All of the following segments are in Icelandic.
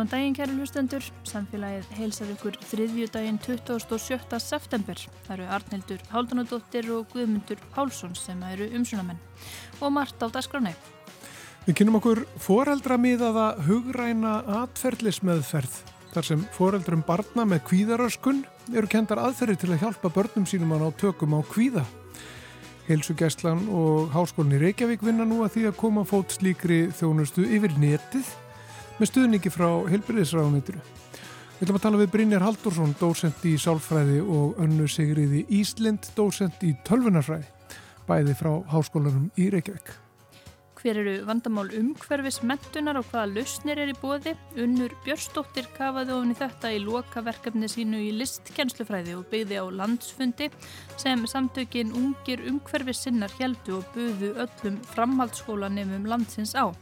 Góðan daginn kæru hlustendur, samfélagið heilsar ykkur þriðju daginn 27. september. Það eru Arnildur Háldanadóttir og Guðmundur Pálsson sem eru umsunamenn og margt á dasgráni. Við kynum okkur foreldramiðaða hugræna atferðlismeðferð. Þar sem foreldrum barna með kvíðaröskun eru kendar aðferði til að hjálpa börnum sínum að ná tökum á kvíða. Heilsugjæslan og Háskólinni Reykjavík vinna nú að því að koma fót slíkri þjónustu yfir netið með stuðningi frá helbriðisráðunituru. Við ætlum að tala við Brynjar Haldursson, dósent í sálfræði og önnu Sigriði Íslind, dósent í tölvunarfræði, bæði frá háskólanum í Reykjavík. Hver eru vandamál umhverfis mentunar og hvaða lausnir er í bóði? Unnur Björnsdóttir kafaði ofin í þetta í lokaverkefni sínu í listkennslufræði og byggði á landsfundi sem samtökin ungir umhverfis sinnar heldu og buðu öllum framhaldsskólanemum landsins á.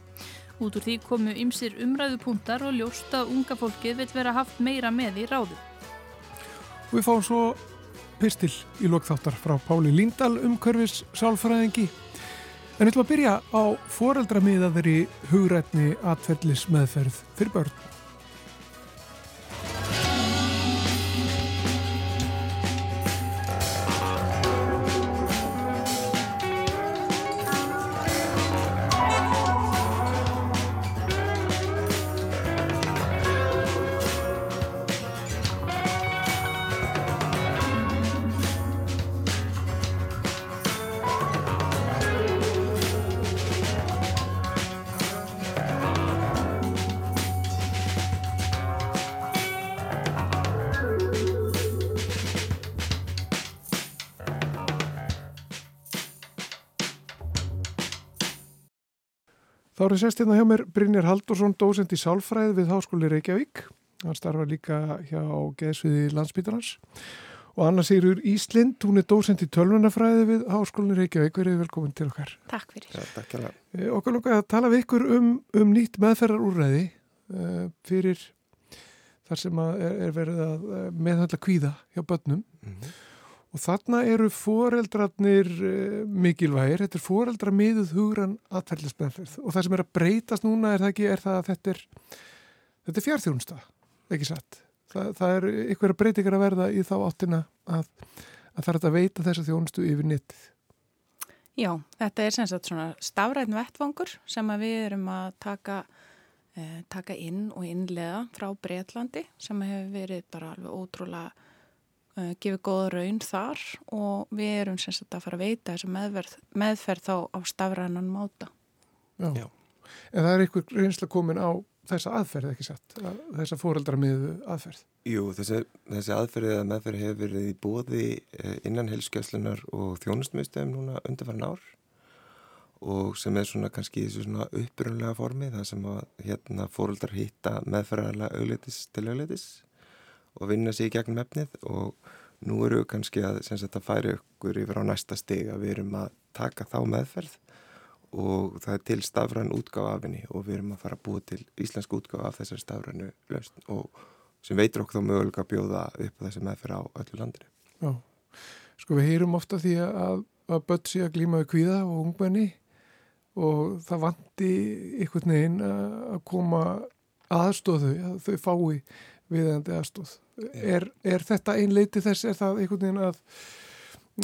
Út úr því komu ymsir umræðupunktar og ljóst að unga fólkið vil vera haft meira með í ráðu. Og við fáum svo pistil í lokþáttar frá Páli Líndal umhverfis sálfræðingi. En við ætlum að byrja á foreldramiðaðri hugrætni atferðlis meðferð fyrir börn. Sérst hérna hjá mér Brynjar Haldursson, dósend í Sálfræð við Háskóli Reykjavík. Hann starfa líka hjá Geðsviði landsbytarnas. Og Anna Sigur Íslind, hún er dósend í tölvunafræði við Háskóli Reykjavík. Verið velkomin til okkar. Takk fyrir. Ja, takk það. Eh, Okkar lóka að tala við ykkur um, um nýtt meðferðarúræði uh, fyrir þar sem að er, er verið að uh, meðhaldla kvíða hjá börnum. Mm -hmm. Og þarna eru foreldrarnir uh, mikilvægir, þetta er foreldra miðuð hugran aðferðlisbenferð og það sem er að breytast núna er það ekki, er það að þetta er, þetta er fjárþjónsta, ekki satt. Það, það er ykkur breytingar að verða í þá áttina að, að það er að veita þessa þjónustu yfir nittið. Já, þetta er sem sagt svona stafræðin vettvangur sem að við erum að taka, eh, taka inn og innlega frá Breitlandi sem hefur verið bara alveg ótrúlega gefið góða raun þar og við erum sem sagt að fara að veita þessu meðferð, meðferð þá á stafræðinan máta. Já. Já. En það er ykkur reynsla komin á þessa aðferð, ekki satt? Þessa foreldra miðuð aðferð. Jú, þessi, þessi aðferðið að meðferð hefur verið í bóði innan helskjöfslunar og þjónustmiðstöðum núna undarfæran ár og sem er svona kannski þessu svona upprunlega formi það sem að hérna fóreldrar hitta meðferðarlega auglitis til auglitis og vinna sér í gegnum efnið og nú eru við kannski að, að færi okkur yfir á næsta stig að við erum að taka þá meðferð og það er til stafræn útgáð af henni og við erum að fara að búa til íslensk útgáð af þessari stafrænu löst og sem veitur okkur þá mögulega að bjóða upp þessi meðferð á öllu landinu. Já, sko við heyrum ofta því að, að börn sé að glíma við kvíða og ungmenni og það vandi einhvern veginn að koma aðstóðu, að þau fái viðandi aðstóð. Er, er þetta einn leiti þess, er það einhvern veginn að,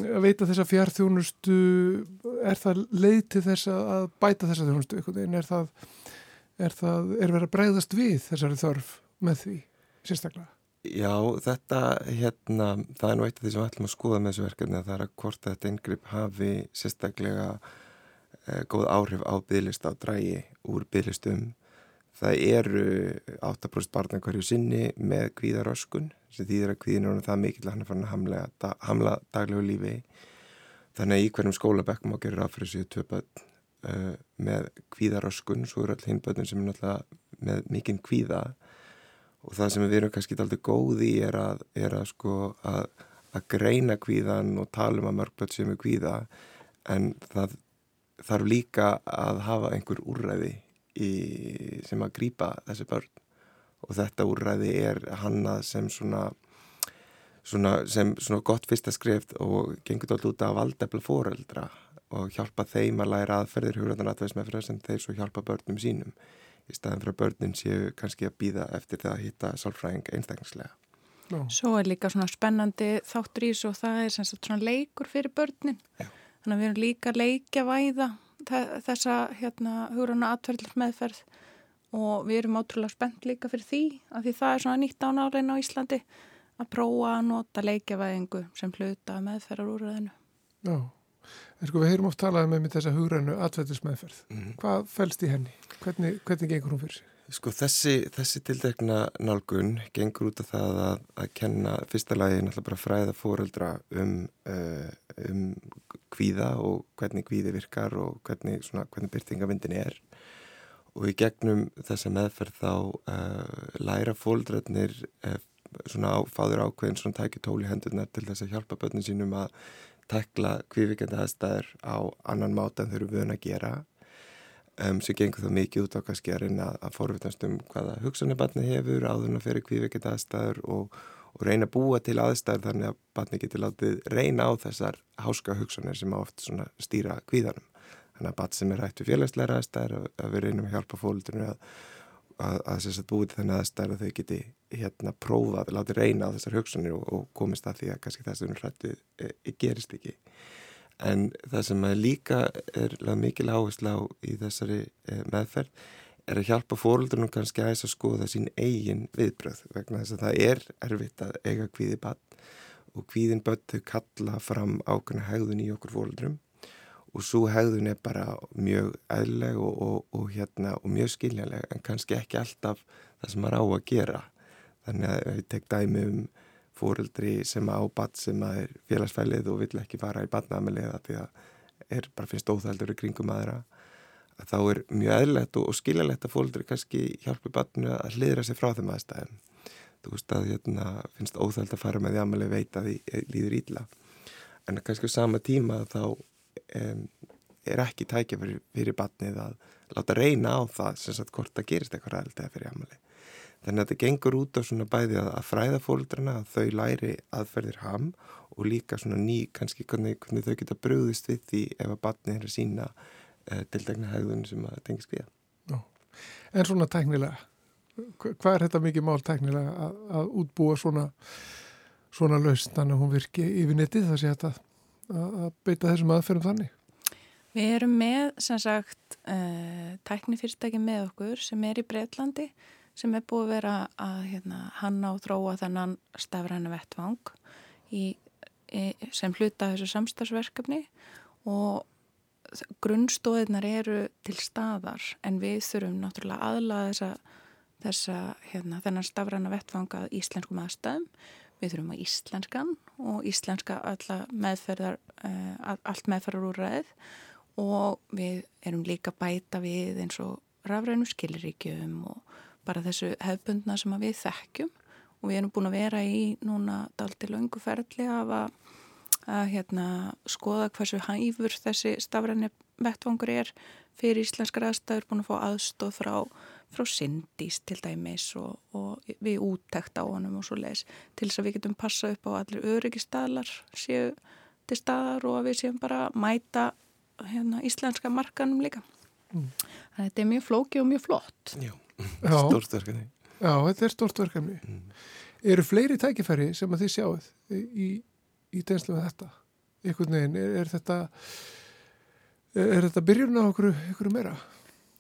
að veita þessa fjárþjónustu, er það leiti þess að bæta þessa þjónustu einhvern veginn, er það, er það, er verið að breyðast við þessari þörf með því, sérstaklega? Já, þetta, hérna, það er nú eitt af því sem við ætlum að skoða með þessu verkefni að það er að hvort þetta yngripp hafi sérstaklega eh, góð áhrif á bygglist á drægi úr bygglistum Það eru 8% barna hverju sinni með kvíðaröskun sem þýðir að kvíðin er það mikil að hann er farin að hamla, da, hamla daglegu lífi. Þannig að í hverjum skólabekkum á gerir aðfyrir sér tvö börn uh, með kvíðaröskun, svo eru all hinn börnum sem er náttúrulega með mikinn kvíða. Og það sem við erum kannski aldrei góði er að, er að, sko, að, að greina kvíðan og tala um að mörg börn sem er kvíða. En það þarf líka að hafa einhver úrræði í, sem að grýpa þessi börn og þetta úrræði er hannað sem svona, svona, sem svona gott fyrsta skrift og gengur alltaf út af valdefla fóreldra og hjálpa þeim að læra aðferðir hugræðan aðferðis með fyrir sem þeir svo hjálpa börnum sínum í staðin fyrir að börnin séu kannski að býða eftir það að hitta sálfræðing einstaklingslega. Já. Svo er líka svona spennandi þáttur í þessu og það er sem sagt svona leikur fyrir börnin. Já. Þannig að við erum líka að leikja væða þessa hérna hugurana atverðlar meðferð og við erum átrúlega spennt líka fyrir því að því það er svona nýtt ánálein á Íslandi að prófa að nota leikjavæðingu sem hluta meðferðar úr þennu. Já. En sko við heyrum oft talað með, með þessa hugrannu atveldismæðferð. Mm. Hvað fælst í henni? Hvernig, hvernig gengur hún fyrir sig? Sko þessi, þessi tildekna nálgun gengur út af það að, að kenna fyrsta lagi náttúrulega bara fræða fóreldra um, uh, um kvíða og hvernig kvíði virkar og hvernig, svona, hvernig byrtingavindin er. Og í gegnum þessa meðferð þá uh, læra fóreldratnir uh, svona á, fáður ákveðin svona tæki tóli hendurnar til þess að hjálpa börnum sínum að tekla kvífikandi aðstæður á annan máta en þau eru vöna að gera um, sem gengur þá mikið út á kannski að reyna að forvittast um hvaða hugsanir hefur áðurna fyrir kvífikandi aðstæður og, og reyna að búa til aðstæður þannig að barni getur látið reyna á þessar háska hugsanir sem oft stýra kvíðanum. Þannig að barn sem er hægt við félagsleira aðstæður að við reynum að hjálpa fólkdurinu að að, að að búið þennan aðstæður að þau geti hérna prófað, látið reyna á þessar hugsunir og, og komist að því að kannski það sem hrættið e, e, gerist ekki. En það sem líka er mikil áherslu á í þessari e, meðferð er að hjálpa fóröldunum kannski að þess að skoða sín eigin viðbröð vegna þess að það er erfitt að eiga kvíði bann og kvíðin börn þau kalla fram ákveðna hegðun í okkur fóröldrum og svo hegðun er bara mjög eðleg og, og, og, hérna, og mjög skiljanleg en kannski ekki alltaf það sem maður á að gera. Þannig að við tek dæmi um fóreldri sem á badd sem er félagsfælið og vill ekki fara í badnaðamiliða því að er bara finnst óþældur í kringum aðra að þá er mjög eðlegt og skiljanlegt að fóreldri kannski hjálpi badnu að hlýðra sig frá þeim aðstæðum þú veist að hérna, finnst óþæld að fara með því aðmæli veita því líður ílla en kannski á sama tíma þá um, er ekki tækja fyrir, fyrir batnið að láta reyna á það sem sagt hvort það gerist eitthvað ræðilt eða fyrir amali. Þannig að þetta gengur út á svona bæði að, að fræða fóldrana að þau læri aðferðir ham og líka svona ný kannski hvernig, hvernig þau geta bröðist við því ef að batnið er að sína uh, tildegna hægðun sem að tengis við. Já. En svona tæknilega, hvað er þetta mikið mál tæknilega að, að útbúa svona, svona laust þannig að hún virki yfir netið það sé þetta að beita þessum aðferðum þannig? Við erum með, sem sagt, uh, tæknifyrirtæki með okkur sem er í Breitlandi sem er búið að vera að hérna, hanna og þróa þennan stafræna vettvang í, í, sem hluta þessu samstagsverkefni og grunnstóðinar eru til staðar en við þurfum náttúrulega aðlaða þessa, þessa hérna, þennan stafræna vettvanga íslenskum aðstæðum. Við þurfum að íslenskan og íslenska meðferðar, uh, allt meðferðarúræð og við erum líka bæta við eins og rafrænum skiliríkjum og bara þessu hefbundna sem við þekkjum og við erum búin að vera í núna daldi löngu ferli af að, að hérna, skoða hversu hæfur þessi stafræni vettvangur er fyrir íslenskar aðstæður búin að fá aðstóð frá frá syndís til dæmis og, og við úttækt á honum og svo leiðis til þess að við getum passa upp á allir öryggistadlar séu til staðar og að við séum bara mæta hérna, íslenska markanum líka. Mm. Þetta er mjög flóki og mjög flott. Já, stort verkefni. Já, þetta er stort verkefni. Mm. Eru fleiri tækifæri sem að þið sjáuð í, í, tegnslu með þetta? Einhvern veginn, er, er þetta er þetta byrjun á okkur, okkur meira?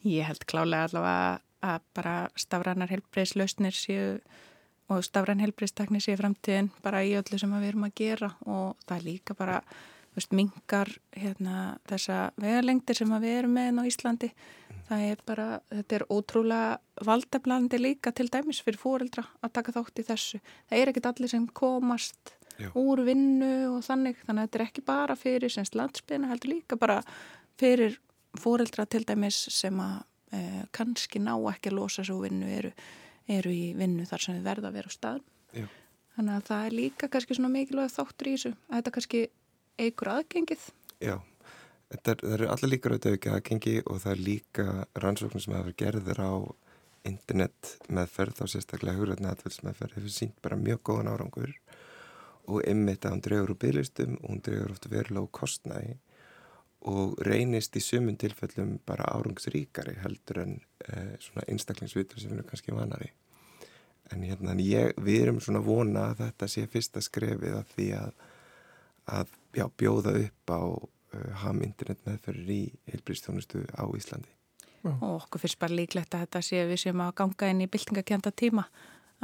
Ég held klálega allavega að bara stafrænar helbreyðslausnir séu og stafræn helbreyðstakni séu framtíðin bara í öllu sem við erum að gera og það er líka bara mingar hérna, þessa vegalengdir sem við erum með á Íslandi það er bara, þetta er ótrúlega valdablandi líka til dæmis fyrir fóreldra að taka þátt í þessu það er ekkit allir sem komast Já. úr vinnu og þannig þannig að þetta er ekki bara fyrir semst landsbyrna heldur líka bara fyrir fóreldra til dæmis sem að eh, kannski ná ekki að losa svo vinnu eru, eru í vinnu þar sem við verða að vera á staðum. Já. Þannig að það er líka kannski svona mikilvæg þáttur í þessu að þetta kannski eigur aðgengið. Já, er, það eru allir líka rauðið ekki aðgengi og það er líka rannsóknum sem hefur gerðir á internet meðferð þá sérstaklega hugræðna aðfellsmeðferð hefur sínt bara mjög góðan árangur og ymmit að hún drefur úr bygglistum og hún drefur ofta verulega úr kostnægi og reynist í sumun tilfellum bara árungsríkari heldur en uh, svona einstaklingsvitur sem erum kannski vanari en hérna ég, við erum svona vona að þetta sé fyrsta skrefið af því að, að já, bjóða upp á uh, ham internet meðferðir í heilbríðstjónustu á Íslandi. Og okkur fyrst bara líklegt að þetta sé við sem að ganga inn í byltingakjönda tíma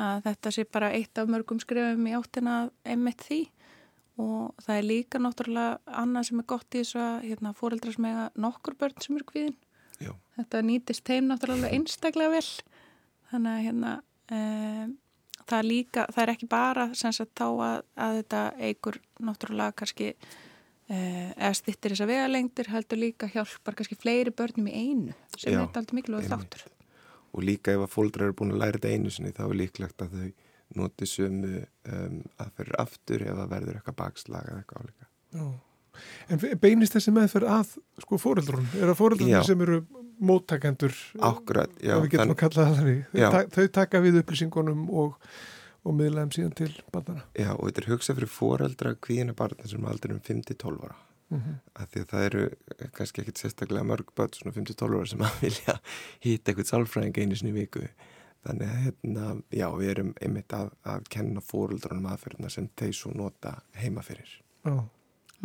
að þetta sé bara eitt af mörgum skrefum í áttina emitt því. Og það er líka náttúrulega annað sem er gott í þess að hérna, fóreldra sem eiga nokkur börn sem eru kvíðin. Já. þetta nýtist þeim náttúrulega einstaklega vel. Þannig að hérna um, það er líka, það er ekki bara sem sagt þá að, að þetta eigur náttúrulega kannski uh, eða stittir þess að vegalengdir heldur líka hjálpar kannski fleiri börnum í einu sem Já, er alltaf mikilvæg einmitt. þáttur og líka ef að fóldrar eru búin að læra þetta einu sinni þá er líklegt að þau noti sömu um, aðferður aftur ef það verður eitthvað bakslag eða eitthvað álíka. Já. En beinist þessi meðferð að sko fóreldrun? Er það Já. fóreldrun sem eru móttakendur? Já. Ef við getum þann- að Já. ta þau taka við upplýsingunum og, og miðlaðum síðan til bandana. Já, og þetta er hugsað fyrir fóreldra kvíðina barna sem aldrei um 5-12 ára. Mm Af því að það eru kannski ekkit sérstaklega mörg börn svona 5-12 ára sem að vilja hýta eitthvað sálfræðing einu sinni viku. Þannig að hérna, já, við erum einmitt að, að kenna fóreldrunum aðferðina sem þeir svo nota heima fyrir. Já.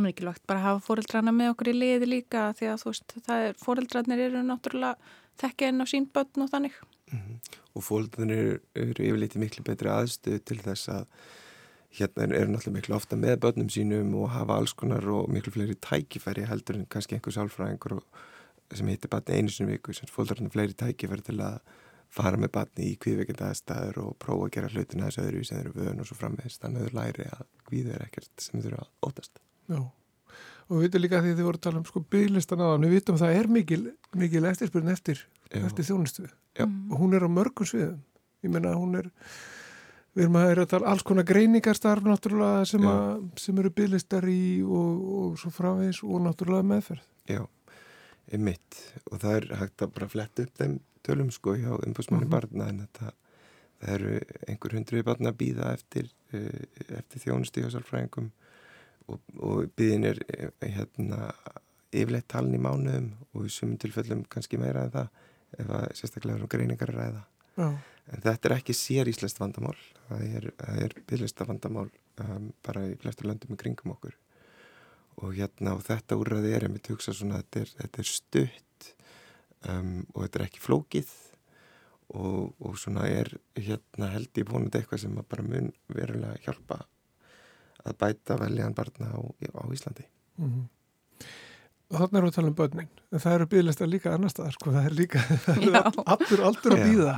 Mikilvægt bara að hafa fóreldrana með okkur í liði líka því að þú veist, það er, fóreldrarnir eru náttúrulega þekkja inn á sín börn og þannig. Mm Og fóreldrunir eru, eru yfirleitt í miklu betri aðstöðu til þess að hérna eru er náttúrulega miklu ofta með börnum sínum og hafa alls konar og miklu fleiri tækifæri heldur en kannski einhver sálfræðingur sem heitir barni einu sinni í viku sem fóreldrunir fleiri tækifæri til að fara með barni í kvíðveikenda aðstæður og prófa að gera hlutina þessu öðru sem eru vön og svo framvegist þannig að þau læri að kvíðu er ekkert sem þau eru að ótast. Já. Og við veitum líka því þið voru að tala um sko bygglistan aðan. Við vitum að það er mikil, mikil eftirspurn eftir, eftir þjónustu. Já. Mm. Og hún er á mörgum sviðum. Ég meina hún er, við erum að, er að tala alls konar greiningarstarf náttúrulega sem, að, sem eru bygglistar í og, og svo framvegis og náttúrulega meðferð. Já, einmitt og það er hægt að bara fletta upp þeim tölum sko hjá umbúsmanni Mhm. barna en þetta, það eru einhver hundruði barna að býða eftir, uh, eftir þjónusti hjá sálfræðingum og, og býðin er eh, hérna yfirleitt talin í mánuðum og í sumum tilfellum kannski meira en það ef að sérstaklega erum greiningar að ræða. Já. En þetta er ekki sér íslenskt vandamál, það er, er bygglista vandamál um, bara í flestur löndum í kringum okkur. Og hérna og þetta úrræði er svona, þetta er, þetta er stutt um, og þetta er ekki flókið og, og svona er hérna held ég vonandi eitthvað sem að bara mun verulega hjálpa að bæta veljan barna á, á Íslandi. Mm Og þannig erum við að tala um börnin. En það eru bygglistar líka annar staðar, sko. Það er líka, það eru allur aldur að Já. býða.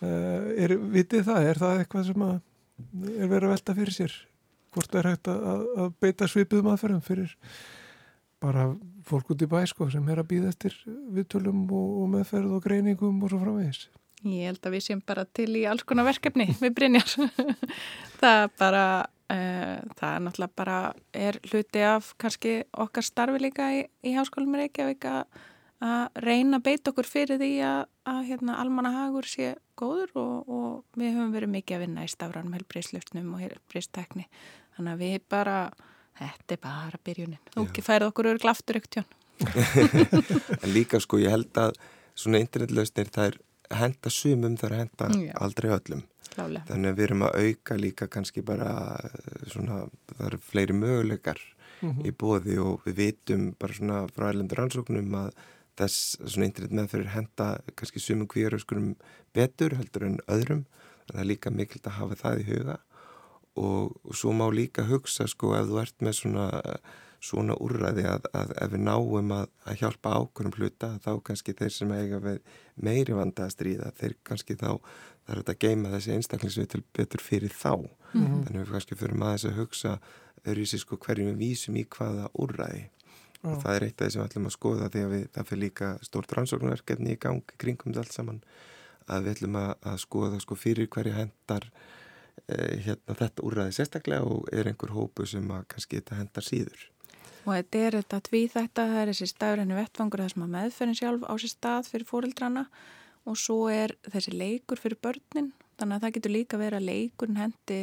Uh, er, vitið það, er það eitthvað sem að er verið að velta fyrir sér hvort það er hægt að, að, beita svipuðum aðferðum fyrir bara fólk út í bæ sko sem er að býða eftir viðtölum og, og meðferð og greiningum og svo framvegis Ég held að við séum bara til í alls konar verkefni við Brynjar. það er bara, það er náttúrulega bara, er hluti af kannski okkar starfi líka í, í háskólum Reykjavík að reyna að beita okkur fyrir því að, að hérna, almannahagur sé góður og, og við höfum verið mikið að vinna í stafranum helbriðslöfnum og helbriðstekni. Þannig að við bara, þetta er bara byrjunin. Þú Já. færið okkur örgla aftur ekkert en líka sko ég held að svona internetlausnir það er henda sumum það er henda Já. aldrei öllum. Klálega. Þannig að við erum að auka líka kannski bara eh, svona, það eru fleiri möguleikar mm í bóði og við vitum bara svona frá erlendur rannsóknum að þess svona internet meðferðir henda kannski sumum kvíjaröskunum betur heldur en öðrum. Það er líka mikilt að hafa það í huga og, og svo má líka hugsa sko ef þú ert með svona, svona úrræði að, að ef við náum að, að hjálpa ákvörnum hluta þá kannski þeir sem eiga meiri vanda að stríða þeir kannski þá er þetta að geima þessi einstaklingsvið til betur fyrir þá. Mhm. Þannig að við kannski fyrir maður að hugsa sko hverjum við vísum í hvaða úrræði og það er eitt af því sem við ætlum að skoða því að við, það fyrir líka stórt rannsóknarverkefni í gangi kringum þetta allt saman að við ætlum að, að skoða sko fyrir hverju hendar eh, hérna þetta úrræði sérstaklega og er einhver hópu sem að kannski þetta hendar síður. Og þetta er þetta tvíþætta, það er þessi stafræni vettfangur þar sem að meðferðin sjálf á sér stað fyrir fóreldrana og svo er þessi leikur fyrir börnin, þannig að það getur líka verið að leikurinn hendi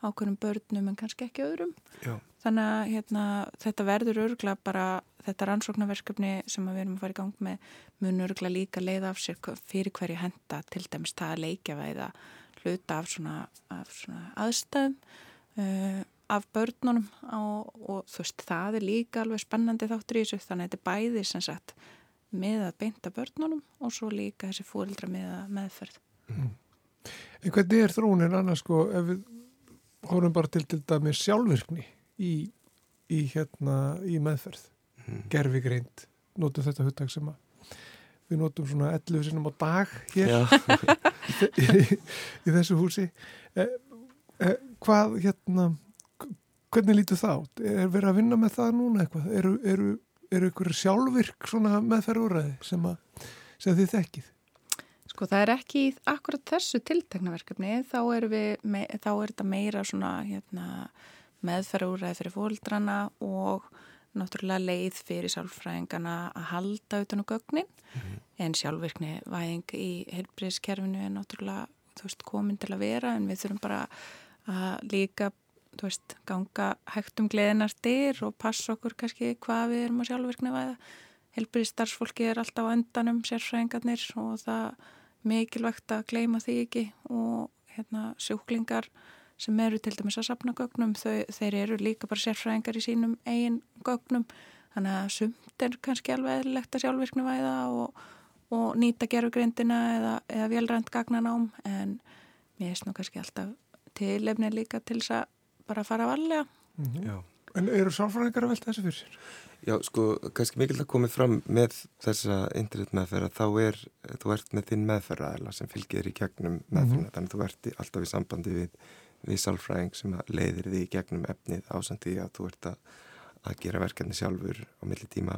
ákveðnum börnum en kannski ekki öðrum. Já. Þannig að hérna, þetta verður örgla bara, þetta rannsóknarverkefni sem við erum að fara í gang með mun örgla líka leiða af sér fyrir hverju henda til dæmis það að leikja væða hluta af svona, af svona aðstæðum uh, af börnunum á, og þú veist það er líka alveg spennandi þáttur í þessu þannig að þetta er bæði sem sagt með að beinta börnunum og svo líka þessi fórildra með að meðferð. Mm. En hvernig er þróunin annars sko ef við hórum bara til til dæmi sjálfvirkni í, í, hérna, í meðferð mm. gerfi greint, notum þetta huttak sem að við notum svona 11 sinum á dag hér í, í þessu húsi eh, eh, hvað hérna hvernig lítur það átt? Er verið að vinna með það núna eitthvað? Eru, eru, eru ykkur sjálfvirk svona meðferðúræði sem, sem þið þekkið? Sko það er ekki akkurat þessu tilteknaverkefni, þá er, me, þá er þetta meira svona hérna, meðferðúræði fyrir fóldrana og náttúrulega leið fyrir sálfræðingana að halda utan á gögnin mm -hmm. en sjálfvirkni væðing í heilbríðskerfinu er náttúrulega veist, komin til að vera en við þurfum bara að líka veist, ganga hægt um gleðinar dyr og passa okkur kannski hvað við erum á sjálfvirkni væða heilbríðstarfsfólki er alltaf á endanum sérfræðingarnir og það mikilvægt að gleima því ekki. Og hérna, sjúklingar sem eru til dæmis að sapna gögnum þau, þeir eru líka bara sérfræðingar í sínum eigin gögnum. Þannig að sumt er kannski alveg eðlilegt að sjálfvirkni væða og, og nýta gerfugrindina eða, eða velrænt gagnanám en mér er nú kannski alltaf tilefni líka til þess að bara fara að valja mm -hmm. En eru sálfræðingar að velta þessu fyrir sér? Já, sko, kannski mikilvægt að komið fram með þessa internet meðferð að þá er, þú ert með þinn meðferðaðila sem fylgir í gegnum meðferðina, mm -hmm. þannig að þú ert alltaf í sambandi við, við sálfræðing sem leiðir því í gegnum efnið ásandi að þú ert að, að gera verkefni sjálfur á milli tíma.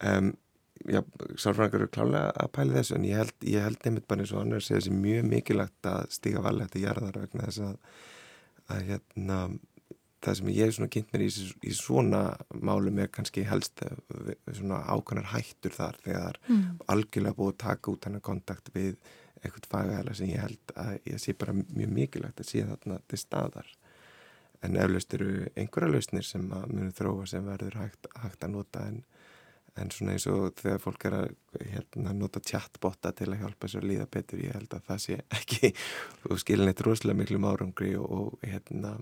Um, já, sálfræðingar eru klálega að pæli þessu en ég held, ég held nefnitt bara eins og annar sé þessi mjög mikilvægt að stiga valið þetta jarðar vegna þess að, að hérna það sem ég er svona kynnt mér í, í svona málum er kannski helst eh, svona ákvæmnar hættur þar þegar mm. algjörlega búið að taka út hann að kontakt við eitthvað fagæðala sem ég held að ég sé bara mjög mikilvægt að sé þarna til staðar en eflaust eru einhverja lausnir sem að munum þróa sem verður hægt, hægt að nota en, en svona eins og þegar fólk er að hérna, nota chatbotta til að hjálpa sér að líða betur ég held að það sé ekki og skilin eitt rosalega miklu márangri og, og hérna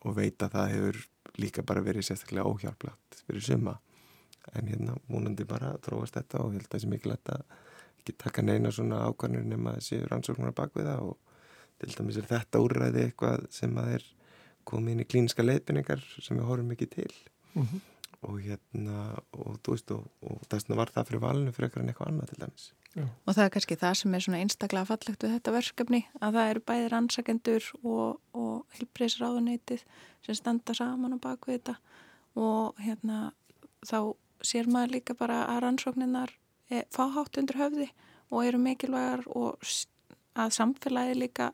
og veit að það hefur líka bara verið sérstaklega óhjálplagt fyrir suma en hérna múnandi bara tróast þetta og held að það sé mikilvægt að ekki taka neina svona ákvarnir nema séu rannsóknar bak við það og til dæmis er þetta úrræði eitthvað sem að er komið inn í klíniska leifinningar sem við horfum ekki til mm -hmm. Og hérna og þú veist og, og þess vegna var það fyrir valinu fyrir eitthvað en eitthvað annað til dæmis. Já. Og það er kannski það sem er svona einstaklega fallegt við þetta verkefni að það eru bæðir ansækendur og, og hilbriðsráðuneytið sem standa saman á baku þetta. Og hérna þá sér maður líka bara að rannsókninnar er, fá hátt undir höfði og eru mikilvægar og að samfélagi líka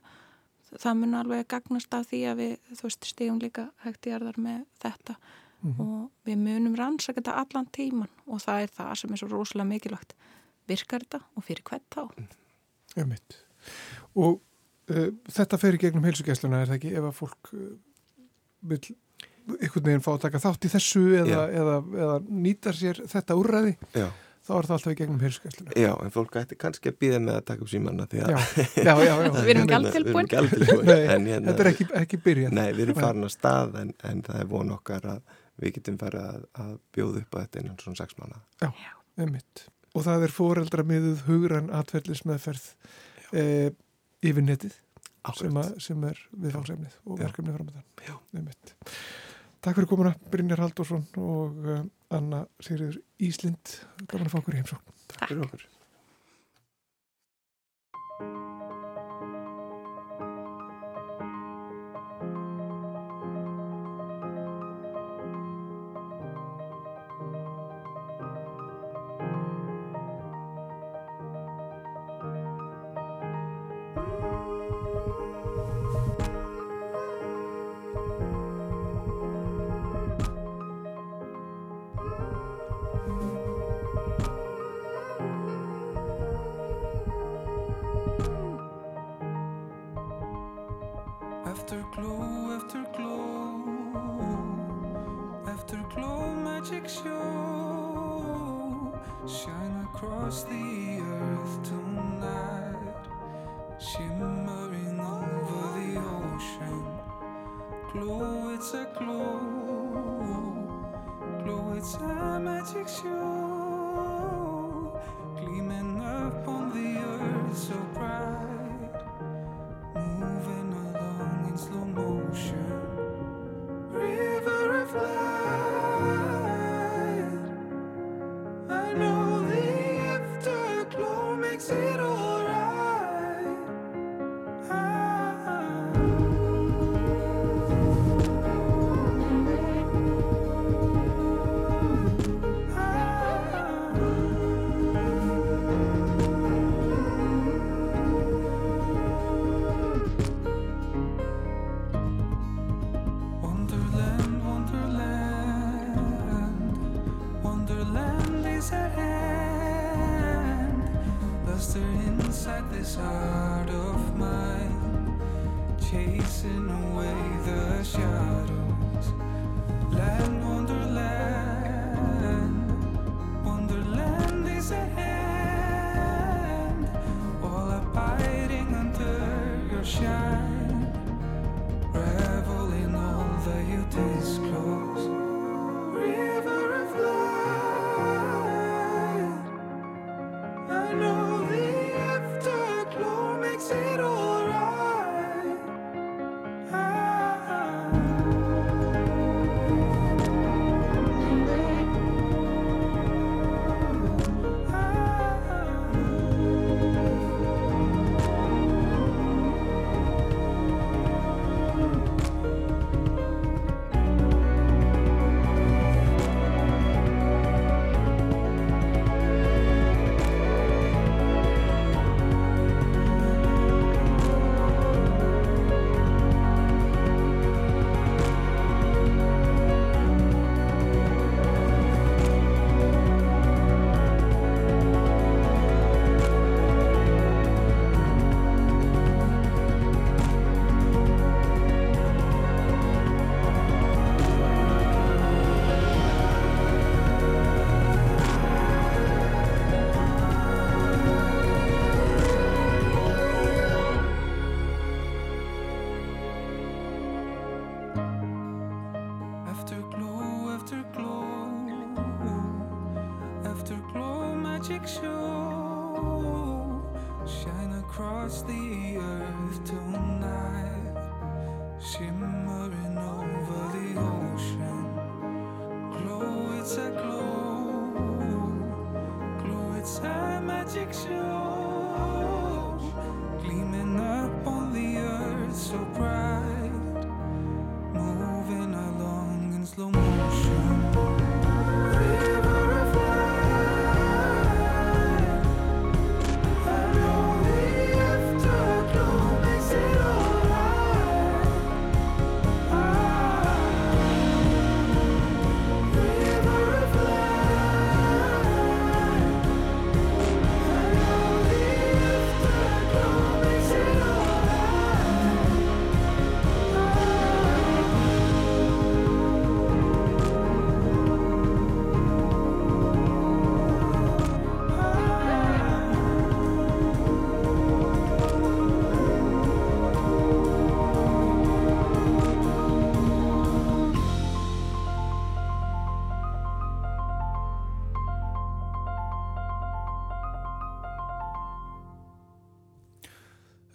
það mun alveg gagnast af því að við þú veist stígum líka hægt í erðar með þetta mm -hmm. og við munum rannsækenda allan tíman og það er það sem er svo rosalega mikilvægt virkar þetta og fyrir hvern þá? Emitt. Og uh, þetta fer í gegnum heilsugjæsluna er það ekki ef að fólk uh, vil einhvern veginn fá að taka þátt í þessu eða, eða, eða nýta sér þetta úrræði Já. þá er það alltaf í gegnum heilsugjæsluna. Já, en fólk ætti kannski að býða með að taka upp símanna því að já, já, já, við erum gæltilbúin. Hérna, þetta er ekki, ekki byrjað. Nei, við erum farin á stað en, en það er von okkar að við getum farið að, að bjóða upp á þetta innan svona sex mánu. Já, emitt og það er foreldra miðuð hugran atverðlismeðferð e, yfir netið sem, að, sem er viðfálsefnið og verkefnið framöndan Takk fyrir komuna Brynjar Haldursson og uh, Anna Sigriður Íslind. Gaman að fá okkur í heimsókn. Takk fyrir okkur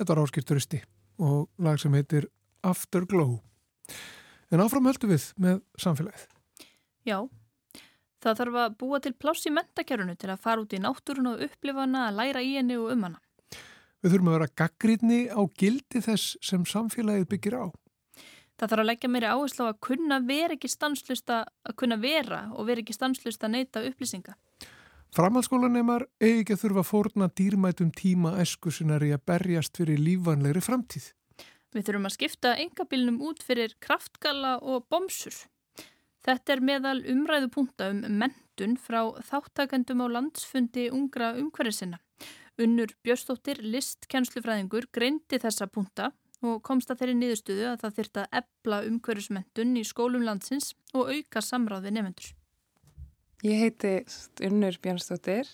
Þetta var áskipt turisti og lag sem heitir Afterglow. En áfram höldum við með samfélagið. Já, það þarf að búa til pláss í mentakerfunu til að fara út í náttúrun og upplifa hana, að læra í henni og um hana. Við þurfum að vera gaggrínni á gildi þess sem samfélagið byggir á. Það þarf að leggja meiri áherslu á að kunna vera ekki stanslust að kunna vera og vera ekki stanslust að neyta upplýsinga. Framhaldsskólanemar eigi ekki að þurfa að fórna dýrmætum tíma eskusinar í að berjast fyrir lífanlegri framtíð. Við þurfum að skipta engabilnum út fyrir kraftgala og bomsur. Þetta er meðal umræðu punta um mentun frá þáttakendum á landsfundi ungra umhverfisina. Unnur Björstóttir, listkennslufræðingur, greindi þessa punta og komst að þeirri niðurstuðu að það þyrta ebla umhverfismentun í skólum landsins og auka samráði nefnendur. Ég heiti Unnur Björnstóttir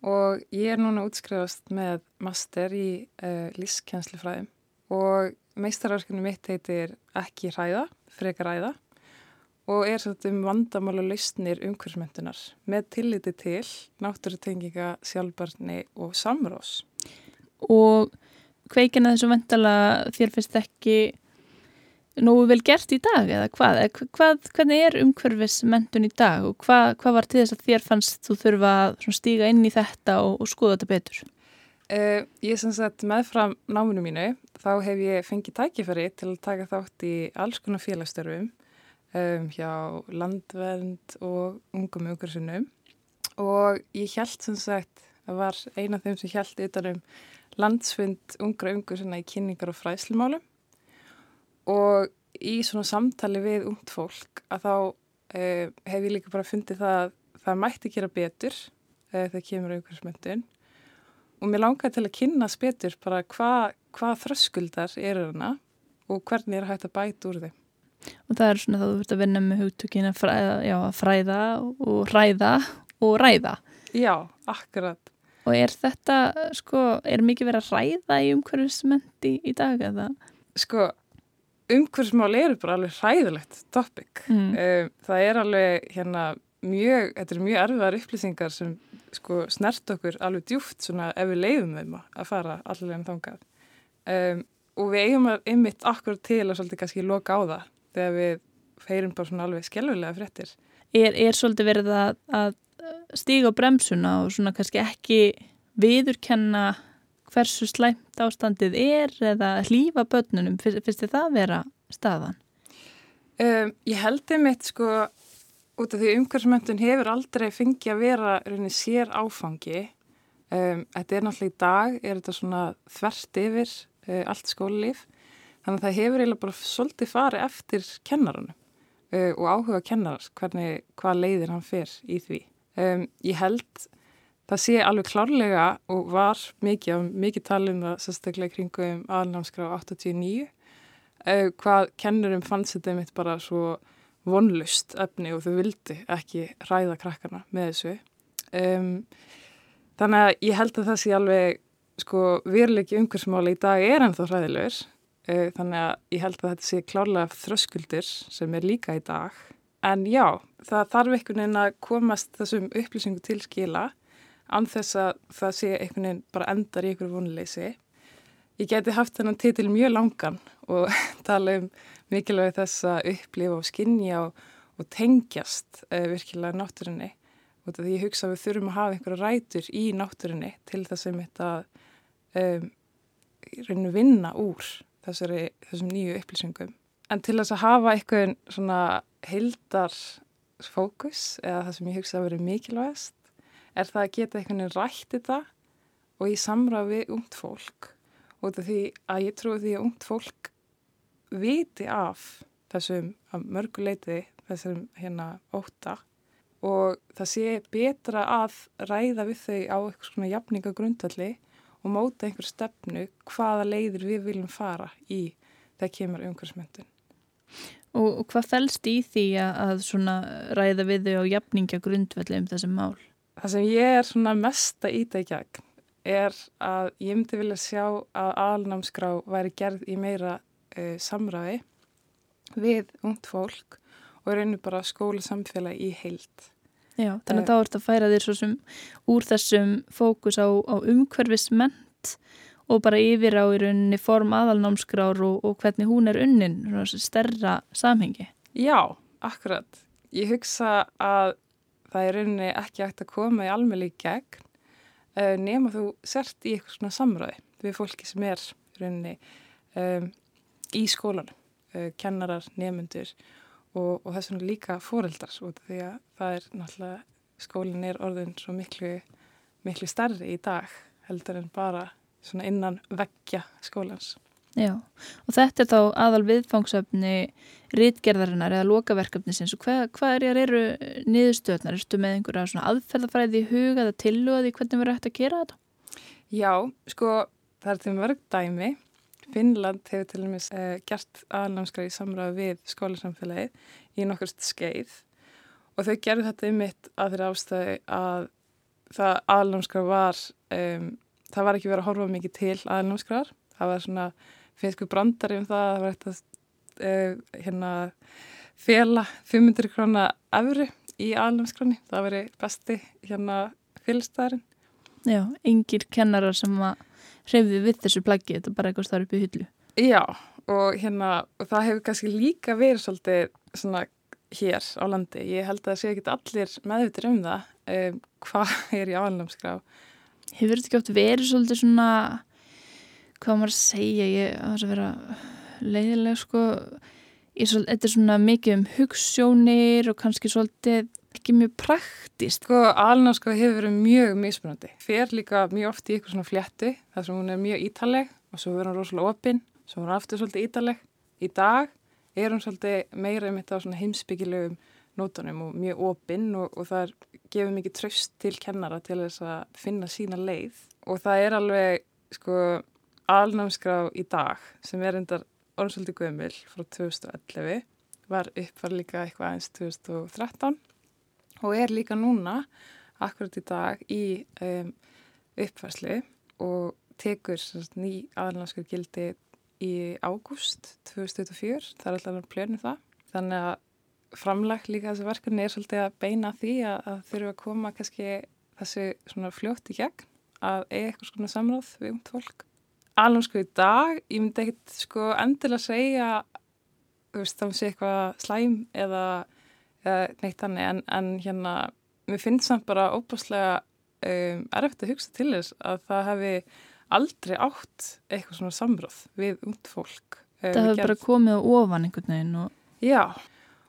og ég er núna útskrifast með master í uh, lífskjænslufræðum og meistararskinu mitt heitir ekki hræða, frekar ræða og er svona um vandamála lausnir umhverfsmyndunar með tilliti til náttúrutenginga, sjálfbarni og samrós. Og kveikina þessu vendala þér finnst ekki nógu vel gert í dag eða hvað? hvað hvernig er umhverfismyndun í dag og hvað, hvað var til þess að þér fannst þú þurfa að stíga inn í þetta og, og skoða þetta betur? Uh, ég sem sagt meðfram náminu mínu þá hef ég fengið tækifæri til að taka þátt í alls konar félagsstörfum um, hjá landvernd og ungum umhversunum og ég held sem sagt að var eina af þeim sem held utanum landsfund ungra umhversuna í kynningar og fræslumálum og í svona samtali við ungt fólk að þá uh, hef ég líka bara fundið það að það mætti gera betur uh, þegar kemur umhversmyndun og mér langaði til að kynna betur bara hvað hva þröskuldar eru hana og hvernig er hægt að bæta úr þeim. Og það er svona þá þú ert að vinna með hugtökin að fræða, já, fræða og ræða og ræða. Já, akkurat. Og er þetta, sko, er mikið verið að ræða í umhverfismenti í dag eða? Sko, umhverfismál eru bara alveg ræðilegt topic mm. um, það er alveg hérna mjög, þetta er mjög erfiðar upplýsingar sem sko snert okkur alveg djúft svona ef við leiðum þeim að fara allir en þangað um, og við eigum að ymmit akkur til að svolítið kannski loka á það þegar við feirum bara svona alveg skjálfilega fréttir. Er, er svolítið verið að, að stíga á bremsuna og svona kannski ekki viðurkenna hversu slæmt ástandið er eða hlýfa börnunum, finnst þið það vera staðan? Um, ég held einmitt sko út af því umhverfsmöntun hefur aldrei fengið að vera rauninni sér áfangi. Um, þetta er náttúrulega í dag, er þetta svona þvert yfir uh, allt skólilíf Þannig að það hefur eiginlega bara svolítið farið eftir kennarunum uh, og áhuga kennarars, hvernig, hvað leiðir hann fyrr í því. Um, ég held það sé alveg klárlega og var mikið, mikið talum það sérstaklega kringum aðlámskrá 89, uh, hvað kennurum fannst þetta mitt bara svo vonlust efni og þau vildi ekki ræða krakkarna með þessu. Um, þannig að ég held að það sé alveg sko virleiki umhversmáli í dag er ennþá hræðilegur Eh, þannig að ég held að þetta sé klárlega þröskuldir sem er líka í dag. En já, það þarf einhvern veginn að komast þessum upplýsingu til skila anþess að það sé einhvern veginn bara endar í einhverju vonuleysi. Ég geti haft þennan titil mjög langan og tala um mikilvægi þess að upplifa og skinja og, og tengjast uh, virkilega náttúrunni. Og því ég hugsa að við þurfum að hafa einhverja rætur í náttúrunni til þess að þetta um, reynu vinna úr þessari, þessum nýju upplýsingum. En til þess að hafa eitthvað svona heildar fókus eða það sem ég hugsa að vera mikilvægast er það að geta eitthvað rætt þetta og í samræð við ungt fólk og því að ég trúi því að ungt fólk viti af þessum mörguleiti þessum hérna óta og það sé betra að ræða við þau á eitthvað svona jafningagrundalli og móta einhver stefnu hvaða leiðir við viljum fara í þegar kemur umhverfsmyndun. Og, og hvað fælst í því að ræða við þau á jafningja grundvelli um þessum mál? Það sem ég er svona mesta í það í gegn er að ég myndi vilja sjá að alnámskrá væri gerð í meira uh, samræði við ungt fólk og reynir bara skóla samfélag í heilt. Já, þannig að þá ert að færa þér svo sem úr þessum fókus á, á umhverfisment og bara yfir á í rauninni form aðalnámskrár og, og hvernig hún er unnin, stærra samhengi. Já, akkurat. Ég hugsa að það er rauninni ekki hægt að koma í almeinlega í gegn uh, nema þú sért í eitthvað svona samræði við fólki sem er rauninni um, í skólanum, uh, kennarar, nefnundur og, og þess vegna líka fóreldar því að það er náttúrulega skólinn er orðin svo miklu, miklu starri í dag heldur en bara svona innan veggja skólans. Já, og þetta er þá aðal viðfangsöfni rítgerðarinnar eða lokaverkefni sinns og hvað, hvað er eru niðurstöðnar? Erstu með einhverja aðferðafræði í huga eða tillugaði hvernig verður hægt að gera þetta? Já, sko það er til mörg dæmi Finnland hefur til dæmis uh, gert aðalnámskráð í samræðu við skólasamfélagið í nokkurst skeið og þau gerðu þetta ymitt að þeirra ástæði að það aðalnámskráð var, um, það var ekki verið að horfa mikið til aðalnámskráðar. Það var svona, við brandari um það, það var eitthvað uh, hérna fjela 500 krónar efri í aðalnámskráðni. Það veri besti hérna félstæðarinn. Já, yngir kennarar sem að hreyfði við þessu plaggi, þetta er bara eitthvað starf upp í hullu. Já, og hérna, og það hefur kannski líka verið svolítið svona hér á landi. Ég held að það sé ekki allir meðvitur um það, um, hvað er í áalnámskrá. Hefur þetta ekki oft verið svolítið svona, hvað maður að segja, ég þess að vera leiðilega sko, þetta er svona mikið um hugssjónir og kannski svolítið ekki mjög praktist. Sko, alnámskrá hefur verið mjög mismunandi. Fer líka mjög oft í eitthvað svona flétti, þar sem hún er mjög ítaleg og svo verður hún rosalega opinn, svo hún aftur svolítið ítaleg. Í dag er hún svolítið meira um þetta heimsbyggilegum nótunum og mjög opinn og, og það er gefið mikið tröst til kennara til þess að finna sína leið og það er alveg, sko, alnámskrá í dag sem er endar orðsvöldi gömul frá 2011 var uppvar líka eitthvað aðeins 2013 og er líka núna akkurat í dag í um, uppfærslu og tekur sagt, ný aðalnarskur gildi í ágúst 2024, það er alltaf plönum það. Þannig að framlag líka þessu verkefni er svolítið að beina því að, að þurfa að koma kannski þessu svona fljótt í gegn að eiga eitthvað svona samráð við umt fólk. Alveg sko í dag, ég myndi ekkert sko endilega segja, þú veist, þá sé eitthvað slæm eða eða neitt hannig en, en hérna mér finnst samt bara óbúslega um, erfitt að hugsa til þess að það hefði aldrei átt eitthvað svona samráð við ungd fólk. Um, það hefði bara komið á ofan einhvern veginn og... Já,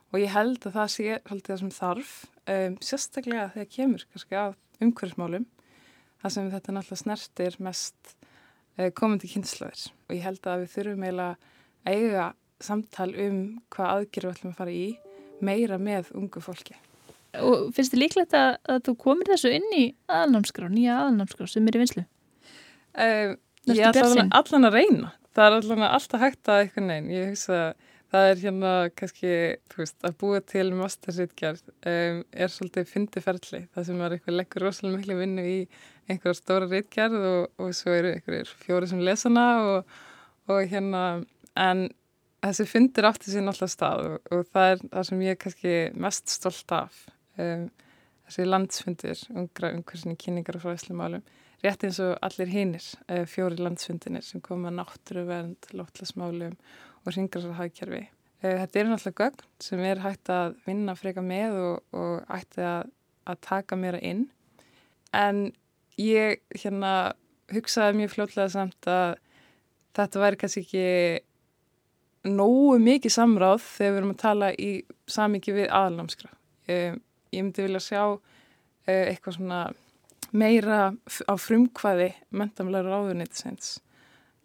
og ég held að það sé haldið það sem þarf, um, sérstaklega þegar kemur kannski af umhverfsmálum, það sem þetta náttúrulega snertir mest komandi kynslaður og ég held að við þurfum eiginlega að eiga samtal um hvað aðgerðu við ætlum að fara í meira með ungu fólki. Og finnst þið líklegt að, að þú komir þessu inn í aðalnámskrá, nýja aðalnámskrá sem er í vinslu? Uh, ég er allan að reyna. Það er allan að alltaf hægt að eitthvað neyn. Ég hugsa að það er hérna kannski, þú veist, að búa til masterritgerð um, er svolítið fyndiferðli. Það sem er eitthvað leggur rosalega miklu vinnu í einhverja stóra ritgerð og, og svo eru einhverjir fjóri sem lesana og, og hérna, en þessi fundir átti sín alltaf stað og, og það er það sem ég er kannski mest stolt af um, þessi landsfundir ungra umhversinni kynningar og fræðslumálum rétt eins og allir hinnir uh, fjóri landsfundinir sem koma náttúruvernd, lótlasmálum og ringarsarhagkerfi. Uh, þetta er náttúrulega gögn sem er hægt að vinna freka með og, og ætti að, að taka mér inn en ég hérna hugsaði mjög fljóðlega samt að þetta væri kannski ekki nógu mikið samráð þegar við erum að tala í samiki við aðalnámskra. Ég, ég myndi vilja sjá uh, eitthvað svona meira á frumkvæði mentamlega ráðunniðsins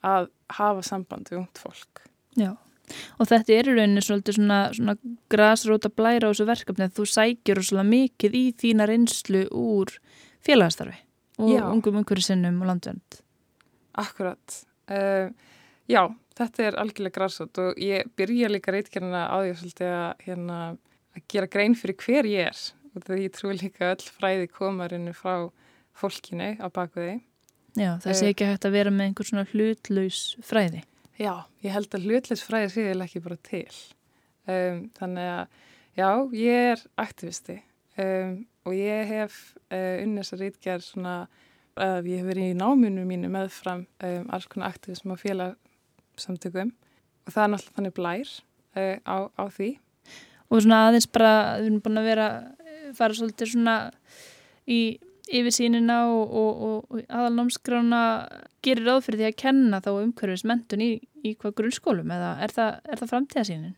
að hafa samband við ungt fólk. Já, og þetta er í rauninni svolítið svona, svona grasróta blæra á þessu verkefni að þú sækjur svolítið mikið í þína reynslu úr félagastarfi og Já. ungum umhverju sinnum og landvend. Akkurat. Uh, já, þetta er algjörlega græsot og ég byrja líka reitkerna á því svolítið að, hérna, að gera grein fyrir hver ég er og því ég trúi líka öll fræði komarinu frá fólkinu á bakveði. Já, það sé eh, ekki hægt að vera með einhvern svona hlutlaus fræði. Já, ég held að hlutlaus fræði sé ég ekki bara til. Um, þannig að, já, ég er aktivisti um, og ég hef uh, unnins að reitgerð svona, uh, ég hef verið í náminu mínu meðfram um, alls konar aktivism og félag samtökum og það er náttúrulega þannig blær uh, á, á því. Og svona aðeins bara, við erum búin að vera fara svolítið svona í yfirsýnina og, og, og aðalnámskrána gerir ráð fyrir því að kenna þá umhverfis mentun í, í hvað grunnskólum eða er það, það framtíðasýnin?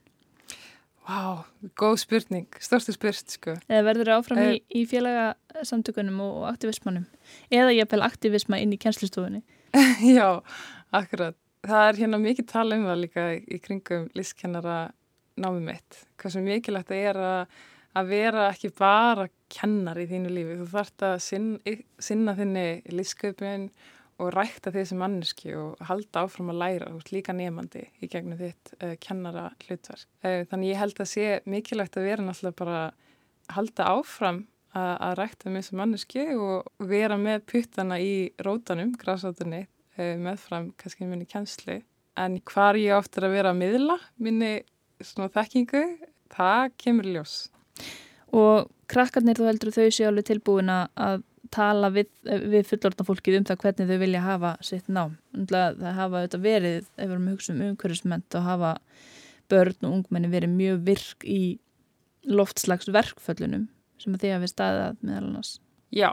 Vá, wow, góð spurning, stórstu spurt sko. Eða verður það áfram í, í félagasamtökunum og aktivismannum eða ég apel aktivisma inn í kjænslistofunni? Já, akkurat það er hérna mikið tala um það líka í kringum listkennara námið mitt. Hvað sem mikilvægt er að, að vera ekki bara kennar í þínu lífi. Þú þarfst að sinna, sinna þinni lífsköpun og rækta sem manneski og halda áfram að læra hús líka nefandi í gegnum þitt uh, kennara hlutverk. Uh, þannig ég held að sé mikilvægt að vera náttúrulega bara halda áfram að, að rækta með sem manneski og vera með puttana í rótanum, grásátunni, uh, meðfram kannski minni kjensli. En hvar ég áttur að vera að miðla minni svona þekkingu, það kemur ljós. Og krakkarnir þú heldur þau séu alveg tilbúin að tala við, við fullorðna fólkið um það hvernig þau vilja hafa sitt nám. Það hafa auðvitað verið, ef við erum að hugsa um umhverfisment og hafa börn og ungmenni verið mjög virk í loftslags verkföllunum sem að því að við staðað meðal annars. Já,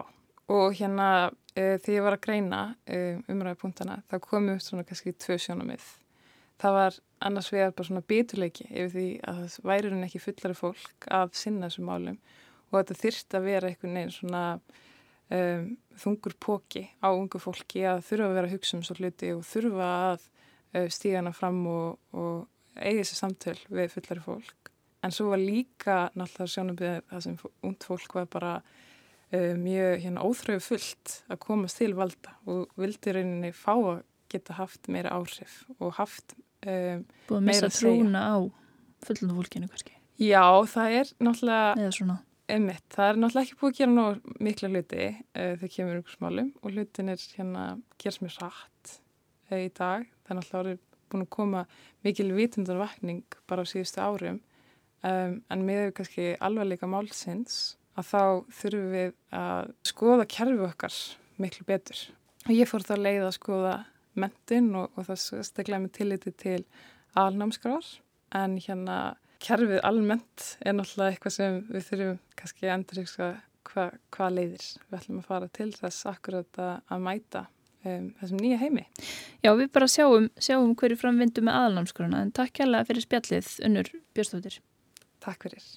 og hérna uh, þegar ég var að greina uh, umræðupunktana þá komu upp svona kannski tvö sjónamið. Það var annars vegar bara svona biturleiki yfir því að það væri hún ekki fullari fólk að sinna þessum málum og þetta þyrst að vera einhvern veginn svona um, þungur póki á ungu fólki að þurfa að vera að hugsa um svo hluti og þurfa að uh, stíga hana fram og, og eigi þessi samtöl við fullari fólk. En svo var líka náttúrulega sjónabíðið það sem ungt fólk var bara uh, mjög hérna, óþröfu fullt að komast til valda og vildi rauninni fá að geta haft meira áhrif og haft um, Búið að missa trúna á fullundu fólkinu kannski. Já, það er náttúrulega... Einmitt, það er náttúrulega ekki búið að gera nóg mikla hluti uh, þegar kemur ykkur smálum og hlutin er hérna gerst mér rætt uh, í dag. Það er náttúrulega búin að koma mikil vitundarvakning bara á síðustu árum um, en með kannski alvarleika málsins að þá þurfum við að skoða kerfi okkar miklu betur. Og ég fór þá leið að skoða mentin og, og það steglaði mig tilliti til alnámskrar en hérna kerfið almennt er náttúrulega eitthvað sem við þurfum kannski endur ykkur hvað hva leiðir við ætlum að fara til þess akkurat að, að mæta um, þessum nýja heimi. Já, við bara sjáum, sjáum hverju framvindu með aðalnámskrona en takk kærlega fyrir spjallið unnur Björnstóttir. Takk fyrir.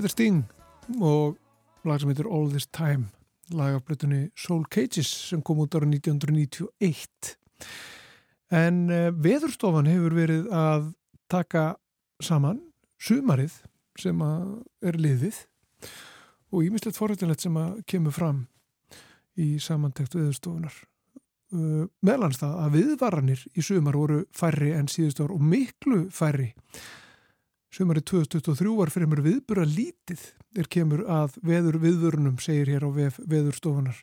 Þetta er Sting og lag sem heitir All This Time lagaflutunni Soul Cages sem kom út ára 1991 en uh, veðurstofan hefur verið að taka saman sumarið sem er liðið og ímislegt forrættilegt sem að kemur fram í samantekt veðurstofunar uh, meðlans það að viðvaranir í sumar voru færri en síðust ár og miklu færri Sumarið 2023 var fyrir mér viðbura lítið er kemur að veður viðvörunum, segir hér á vef, veðurstofunar.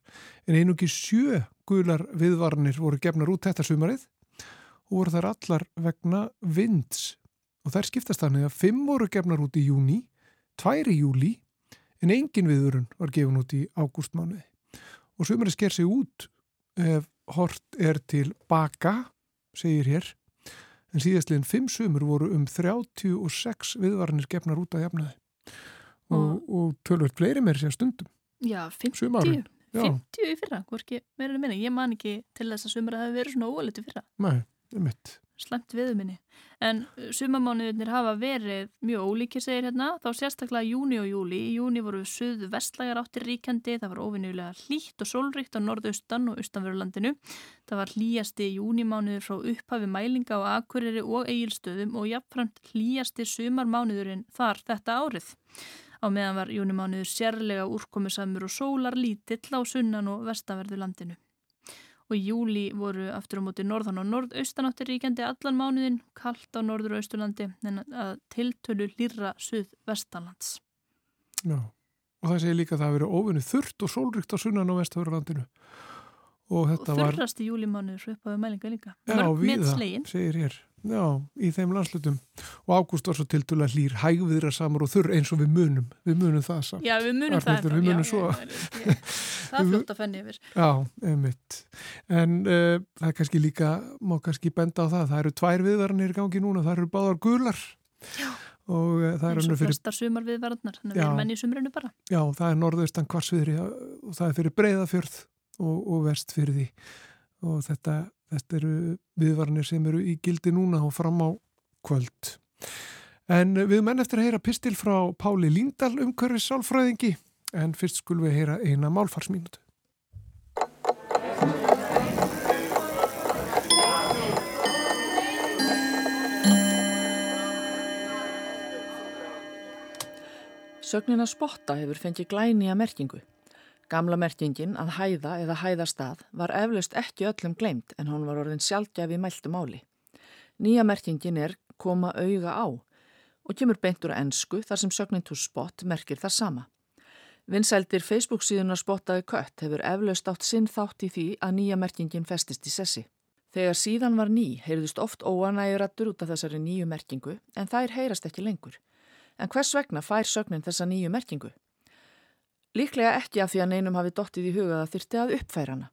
En einungi sjö gular viðvarnir voru gefnar út þetta sumarið og voru þar allar vegna vinds. Og þær skiptast þannig að fimm voru gefnar út í júni, tvær í júli, en engin viðvörun var gefun út í ágústmánuði. Og sumarið sker sig út ef hort er til baka, segir hér, en síðastliðin fimm sumur voru um 36 viðvarnir gefnar út að jafnaði. Og, og tölvöld fleiri meir sér stundum. Já, 50, Sumárin. 50 í fyrra, hvorki meira minni ég man ekki til þess að sumur að það hefur verið svona óalitt í fyrra. Nei, er mitt slemt viðminni. En uh, sumamánuðinir hafa verið mjög ólíkir segir hérna, þá sérstaklega júni og júli. Í júni voru suðu vestlægar áttir ríkjandi, það var ofinnilega hlýtt og sólríkt á norðaustan og austanverðurlandinu. Það var hlýjasti júnimánuður frá upphafi mælinga á Akureyri og Egilstöðum og jafnframt hlýjasti sumarmánuðurinn þar þetta árið. Á meðan var júnimánuður sérlega úrkomisamur og sólar lítill á sunnan og vestanverðurlandinu og í júli voru aftur á móti norðan og norðaustanáttir ríkjandi allan mánuðin, kallt á norður og austurlandi en að tiltölu lýra suð-vestanlands. Já, og það segir líka að það að vera ofinni þurrt og sólrykt á sunnan og vestafjörðlandinu. Og, og þurrast í júlimánuður uppaðu mælinga líka. Já, við það, segir hér. Já, í þeim landslutum. Og ágúst var svo tiltölu að lýr hægviðra samar og þurr eins og við munum. Við munum það saman. Já, við munum Arnildur, það. Við munum já. Já, já, það er flott að fenni yfir. Já, einmitt. En uh, það er kannski líka, má kannski benda á það, það eru tvær viðvarnir í gangi núna, það eru báðar gular. Já. Og uh, það er og flestar fyrir... sumar viðvarnar, þannig að við erum enn í sumrunu bara. Já, það er norðaustan kvarsviðri og það er fyrir breyðafjörð og, og vestfyrði og þetta Þetta eru viðvarnir sem eru í gildi núna og fram á kvöld. En við menn eftir að heyra pistil frá Páli Líndal umkörfis sálfræðingi en fyrst skulum við heyra eina málfarsmínutu. Sögnin að spotta hefur fengið glæni að merkingu. Gamla merkingin að hæða eða hæðastað var eflaust ekki öllum gleimt en hún var orðin sjálfgjafi mæltu máli. Nýja merkingin er koma auga á og kemur beintur að ennsku þar sem sögnin to spot merkir það sama. Vinsældir Facebook síðunar spottaði kött hefur eflaust átt sinn þátt í því að nýja merkingin festist í sessi. Þegar síðan var ný heyrðust oft óanægurattur út af þessari nýju merkingu en þær heyrast ekki lengur. En hvers vegna fær sögnin þessa nýju merkingu? Líklega ekki af því að neinum hafi dottið í huga að þyrti að uppfæra hana.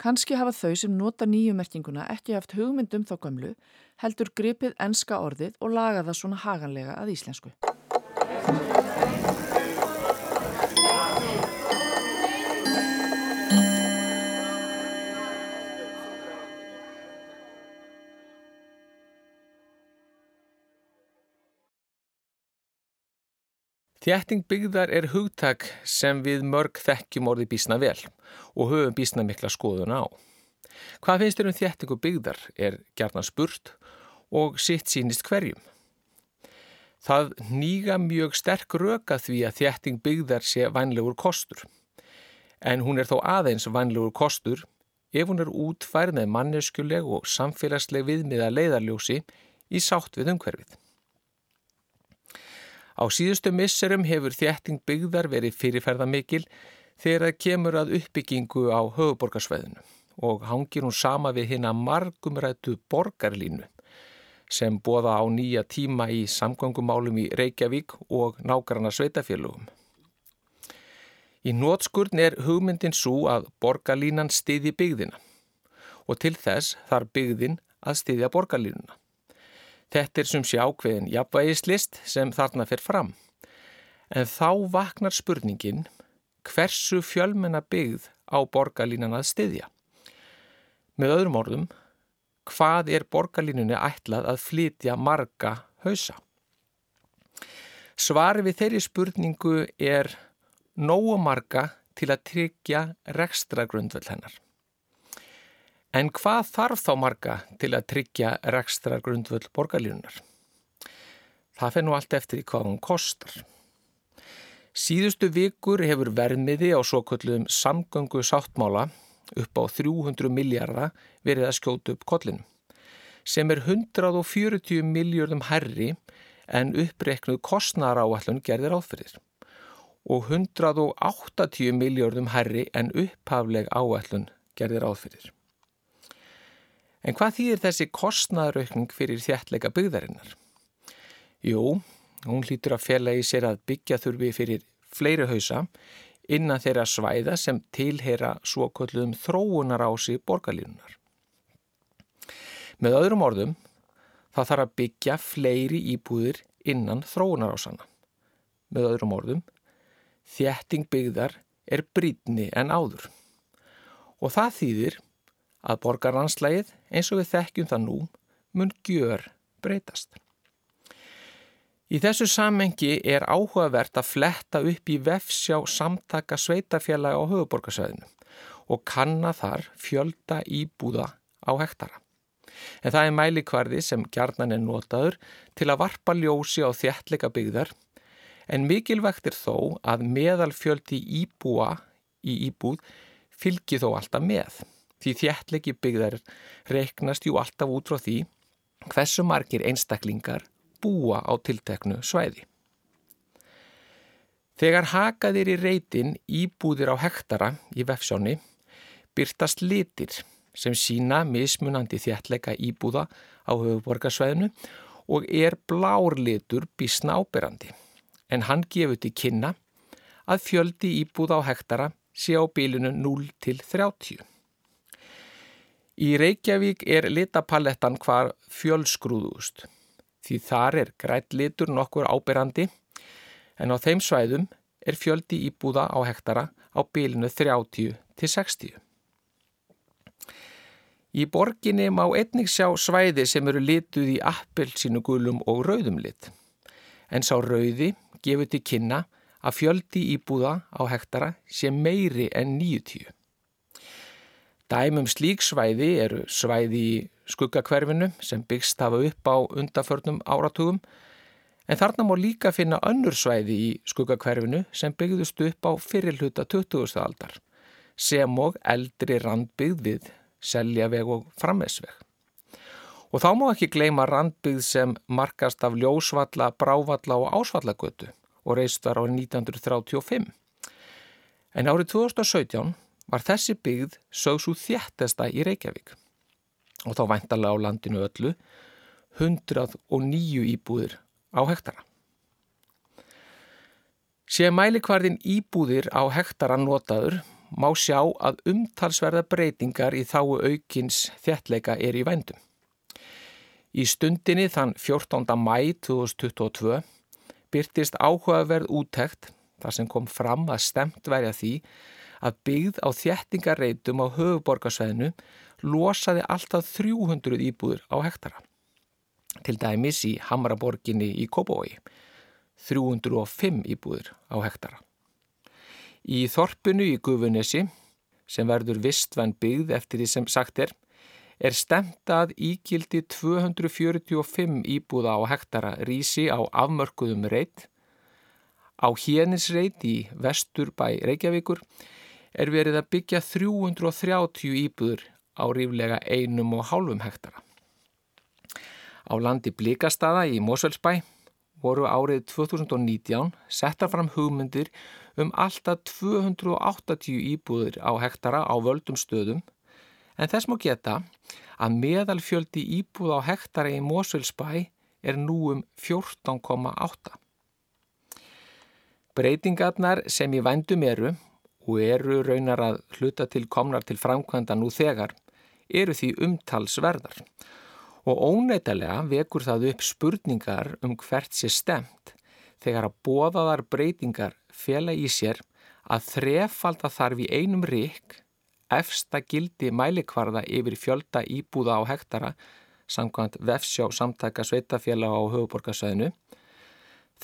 Kanski hafa þau sem nota nýjumerkinguna ekki haft hugmyndum þá gömlu, heldur gripið enska orðið og laga það svona haganlega að íslensku. Þjætting byggðar er hugtak sem við mörg þekkjum orði bísna vel og höfum bísna mikla skoðun á. Hvað finnst þér um þjættingu byggðar er gerna spurt og sitt sínist hverjum. Það nýga mjög sterk röka því að þjætting byggðar sé vænlegur kostur. En hún er þó aðeins vænlegur kostur ef hún er útfærð með manneskuleg og samfélagsleg viðmiða leiðarljósi í sátt við umhverfið. Á síðustu misserum hefur þjætting byggðar verið fyrirferðamikil þegar það kemur að uppbyggingu á höfuborgarsveðinu og hangir hún sama við hérna margumrættu borgarlínu sem bóða á nýja tíma í samgöngumálum í Reykjavík og nákvæmna sveitafélugum. Í nótskurn er hugmyndin svo að borgarlínan stiði byggðina og til þess þarf byggðin að stiðja borgarlínuna. Þetta er sem sé ákveðin jafnvægislist sem þarna fer fram. En þá vaknar spurningin hversu fjölmenna byggð á borgarlínan að styðja. Með öðrum orðum, hvað er borgarlínunni ætlað að flytja marga hausa? Svar við þeirri spurningu er nógu marga til að tryggja rekstra grundvöld hennar. En hvað þarf þá marga til að tryggja rekstra grundvöld borgarlínunar? Það fer nú allt eftir í hvað hún kostar. Síðustu vikur hefur vermiði á svo köllum samgöngu sáttmála upp á 300 miljardar verið að skjóta upp kollinu sem er 140 miljardum herri en uppreiknuð kostnara áallun gerðir áfyrir og 180 miljardum herri en upphafleg áallun gerðir áfyrir. En hvað þýðir þessi kostnaraukning fyrir þjættleika byggðarinnar? Jú, hún hlýtur að fela í sér að byggja þurfi fyrir fleiri hausa innan þeirra svæða sem tilhera svo köllum þróunar ási borgarlínunar. Með öðrum orðum, þá þarf að byggja fleiri íbúðir innan þróunar ásana. Með öðrum orðum, þjætting byggðar er brítni en áður. Og það þýðir að borgarlandslægið eins og við þekkjum það nú mun gjör breytast. Í þessu samengi er áhugavert að fletta upp í vefsjá samtaka sveitarfélaga á höfuborgarsvæðinu og kanna þar fjölda íbúða á hektara. En það er mælikvarði sem gjarnan er notaður til að varpa ljósi á þjættleika byggðar en mikilvægt er þó að meðalfjöldi íbúa í íbúð fylgi þó alltaf með. Því þjættleiki byggðar reiknast jú alltaf út frá því hversu margir einstaklingar búa á tilteknu svæði. Þegar hakaðir í reytin íbúðir á hektara í vefsjóni byrtast litir sem sína mismunandi þjættleika íbúða á höfuborgarsvæðinu og er blár litur bísna áberandi en hann gefur til kynna að fjöldi íbúða á hektara sé á bílinu 0 til 30. Í Reykjavík er litapalettan hvar fjölsgrúðust því þar er grætt litur nokkur áberandi en á þeim svæðum er fjöldi íbúða á hektara á bílinu 30 til 60. Í borginni má einnig sjá svæði sem eru lituð í appelsínugulum og rauðum lit en sá rauði gefur til kynna að fjöldi íbúða á hektara sé meiri en 90. Dæmum slík svæði eru svæði í skuggakverfinu sem byggst hafa upp á undaförnum áratugum en þarna má líka finna önnur svæði í skuggakverfinu sem byggðust upp á fyrirluta 20. aldar sem og eldri randbyggð við seljaveg og frammeðsveg. Og þá má ekki gleima randbyggð sem markast af ljósvalla, brávalla og ásvallagötu og reist var árið 1935. En árið 2017 var þessi byggð sögs úr þjættesta í Reykjavík og þá væntalega á landinu öllu 109 íbúðir á hektara. Sér mælikvarðin íbúðir á hektara notaður má sjá að umtalsverða breytingar í þáu aukins þjættleika er í vændum. Í stundinni þann 14. mæ 2022 byrtist áhugaverð úttekt þar sem kom fram að stemt verja því að byggð á þjættingarreitum á höfuborgarsveðinu losaði alltaf 300 íbúður á hektara. Til dæmis í Hamraborginni í Kópói, 305 íbúður á hektara. Í Þorpunu í Gufunesi, sem verður vistvenn byggð eftir því sem sagt er, er stemtað ígildi 245 íbúða á hektara rísi á afmörkuðum reit. Á hjenisreit í vestur bæ Reykjavíkur er verið að byggja 330 íbúður á ríflega einum og hálfum hektara. Á landi Blíkastada í Mosfellsbæ voru árið 2019 settar fram hugmyndir um alltaf 280 íbúður á hektara á völdum stöðum en þess má geta að meðalfjöldi íbúð á hektara í Mosfellsbæ er nú um 14,8. Breytingarnar sem í vændum eru og eru raunar að hluta til komnar til framkvæmda nú þegar eru því umtalsverðar. Og óneitalega vekur það upp spurningar um hvert sé stemt þegar að bóðaðar breytingar fjela í sér að þrefalda þarf í einum rík efsta gildi mælikvarða yfir fjölda íbúða á hektara samkvæmt vefsjá samtaka sveitafélag á höfuborgarsæðinu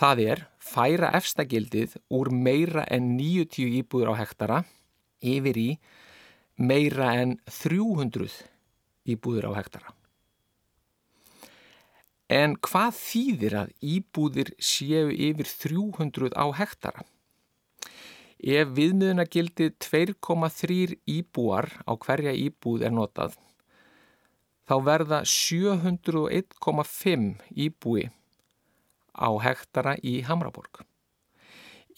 Það er færa efstagildið úr meira en 90 íbúður á hektara yfir í meira en 300 íbúður á hektara. En hvað þýðir að íbúðir séu yfir 300 á hektara? Ef viðmiðunagildið 2,3 íbúar á hverja íbúð er notað, þá verða 701,5 íbúi á hektara í Hamraborg.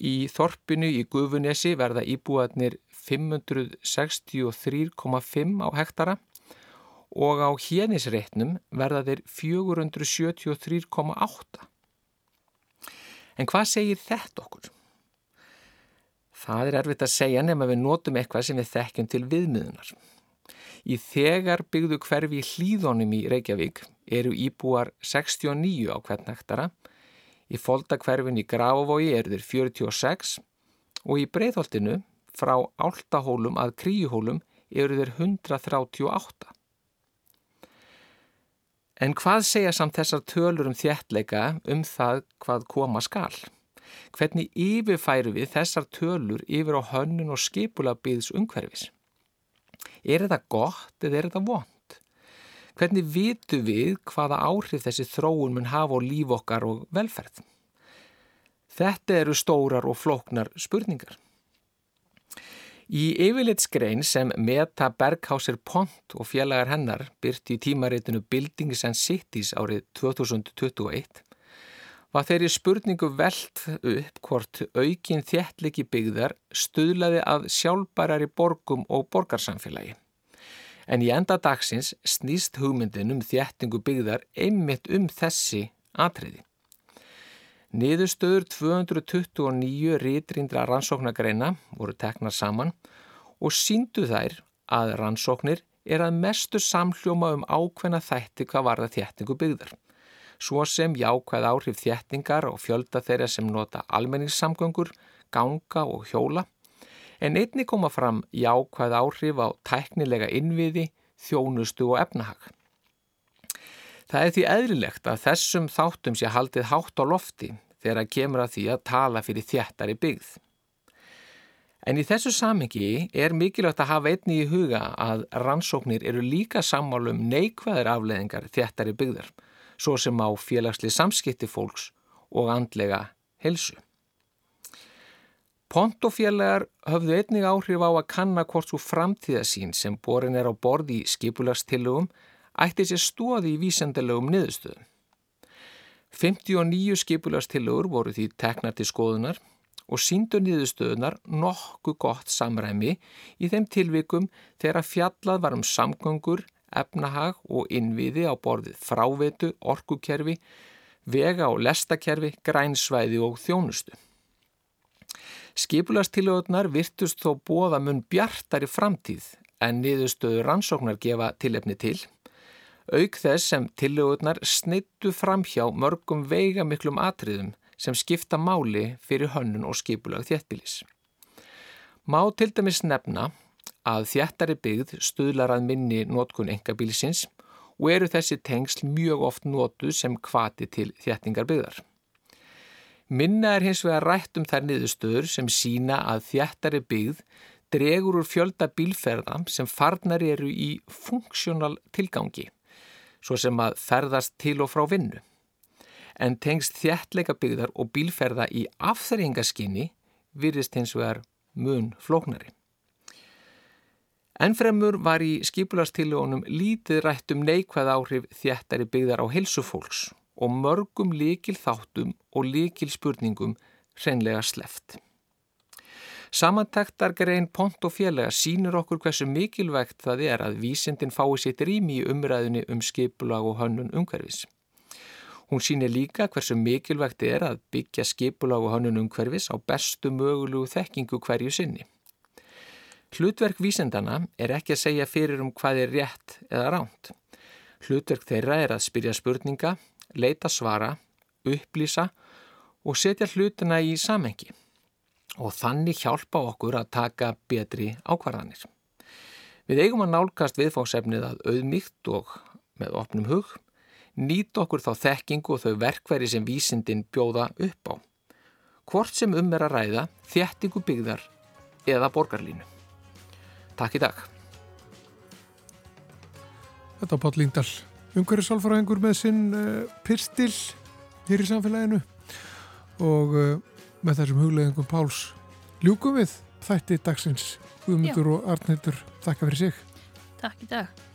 Í Þorpinu í Gufunesi verða íbúarnir 563,5 á hektara og á hérnisreitnum verða þeir 473,8. En hvað segir þetta okkur? Það er erfitt að segja nema við notum eitthvað sem við þekkjum til viðmiðunar. Í þegar byggðu hverfi hlýðónum í Reykjavík eru íbúar 69 á hvern hektara, í foldakverfin í Grafavogi eru þeir 46 og í breyðholtinu frá Áltahólum að Kríuhólum eru þeir 138. En hvað segja samt þessar tölur um þjertleika um það hvað koma skal? Hvernig yfirfæru við þessar tölur yfir á hönnun og skipula byggðs umhverfis? Er þetta gott eða er þetta vond? Hvernig vitu við hvaða áhrif þessi þróun mun hafa á líf okkar og velferð? Þetta eru stórar og flóknar spurningar. Í yfirleitsgrein sem Meta Bergháser Pont og félagar hennar byrti í tímareitinu Buildings and Cities árið 2021 var þeirri spurningu veld upp hvort aukin þjættliki byggðar stuðlaði að sjálfbærari borgum og borgarsamfélagi. En í enda dagsins snýst hugmyndin um þjættingu byggðar einmitt um þessi atriði. Niðurstöður 229 rítrindra rannsóknagreina voru teknar saman og síndu þær að rannsóknir er að mestu samhljóma um ákveðna þætti hvað var það þjættingu byggðar svo sem jákvæð áhrif þjettingar og fjölda þeirra sem nota almenningssamgöngur, ganga og hjóla, en einni koma fram jákvæð áhrif á tæknilega innviði, þjónustu og efnahag. Það er því eðlilegt að þessum þáttum sé haldið hátt á lofti þegar kemur að því að tala fyrir þjættari byggð. En í þessu samengi er mikilvægt að hafa einni í huga að rannsóknir eru líka sammálum neikvæðir afleðingar þjættari byggðar svo sem á félagsli samskipti fólks og andlega helsu. Pontofélagar höfðu einnig áhrif á að kanna hvort svo framtíðasín sem borin er á borði í skipulagstillögum ætti sér stóði í vísendalegum niðurstöðum. 59 skipulagstillögur voru því teknar til skoðunar og síndu niðurstöðunar nokkuð gott samræmi í þeim tilvikum þegar fjallað var um samgöngur efnahag og innviði á borðið fráveitu, orkukerfi, vega og lestakerfi, grænsvæði og þjónustu. Skipulastillögurnar virtust þó bóða mun bjartari framtíð en niðurstöðu rannsóknar gefa tilefni til. Auk þess sem tillögurnar snittu fram hjá mörgum veigamiklum atriðum sem skipta máli fyrir hönnun og skipulag þéttbílis. Má til dæmis nefna að þjættari byggð stuðlar að minni nótkun engabílisins og eru þessi tengsl mjög oft nótu sem kvati til þjættingar byggðar. Minna er hins vegar rætt um þær niðurstöður sem sína að þjættari byggð dregur úr fjölda bílferða sem farnar eru í funksjónal tilgangi, svo sem að ferðast til og frá vinnu. En tengst þjættleika byggðar og bílferða í afþreyingaskinni virðist hins vegar mun flóknari. Ennfremur var í skipularstiljónum lítið rætt um neikvæð áhrif þjættari byggðar á helsufólks og mörgum líkil þáttum og líkil spurningum hreinlega sleft. Samantektar grein pont og félaga sínur okkur hversu mikilvægt það er að vísindin fái sitt rými í umræðinni um skipulag og hönnun umhverfis. Hún sínir líka hversu mikilvægt er að byggja skipulag og hönnun umhverfis á bestu mögulegu þekkingu hverju sinni. Hlutverk vísendana er ekki að segja fyrir um hvað er rétt eða ránt. Hlutverk þeirra er að spyrja spurninga, leita svara, upplýsa og setja hlutina í samhengi og þannig hjálpa okkur að taka betri ákvarðanir. Við eigum að nálgast viðfóksefnið að auðmygt og með opnum hug, nýt okkur þá þekkingu og þau verkværi sem vísindin bjóða upp á. Hvort sem um er að ræða, þjættingu byggðar eða borgarlínu. Takk í dag. Þetta var Páll Líndal, umhverjusálfræðingur með sinn uh, pyrstil hér í samfélaginu og uh, með þessum hugleðingum Páls ljúkum við þætti dagsins Guðmundur og Arnildur. Takk fyrir sig. Takk í dag.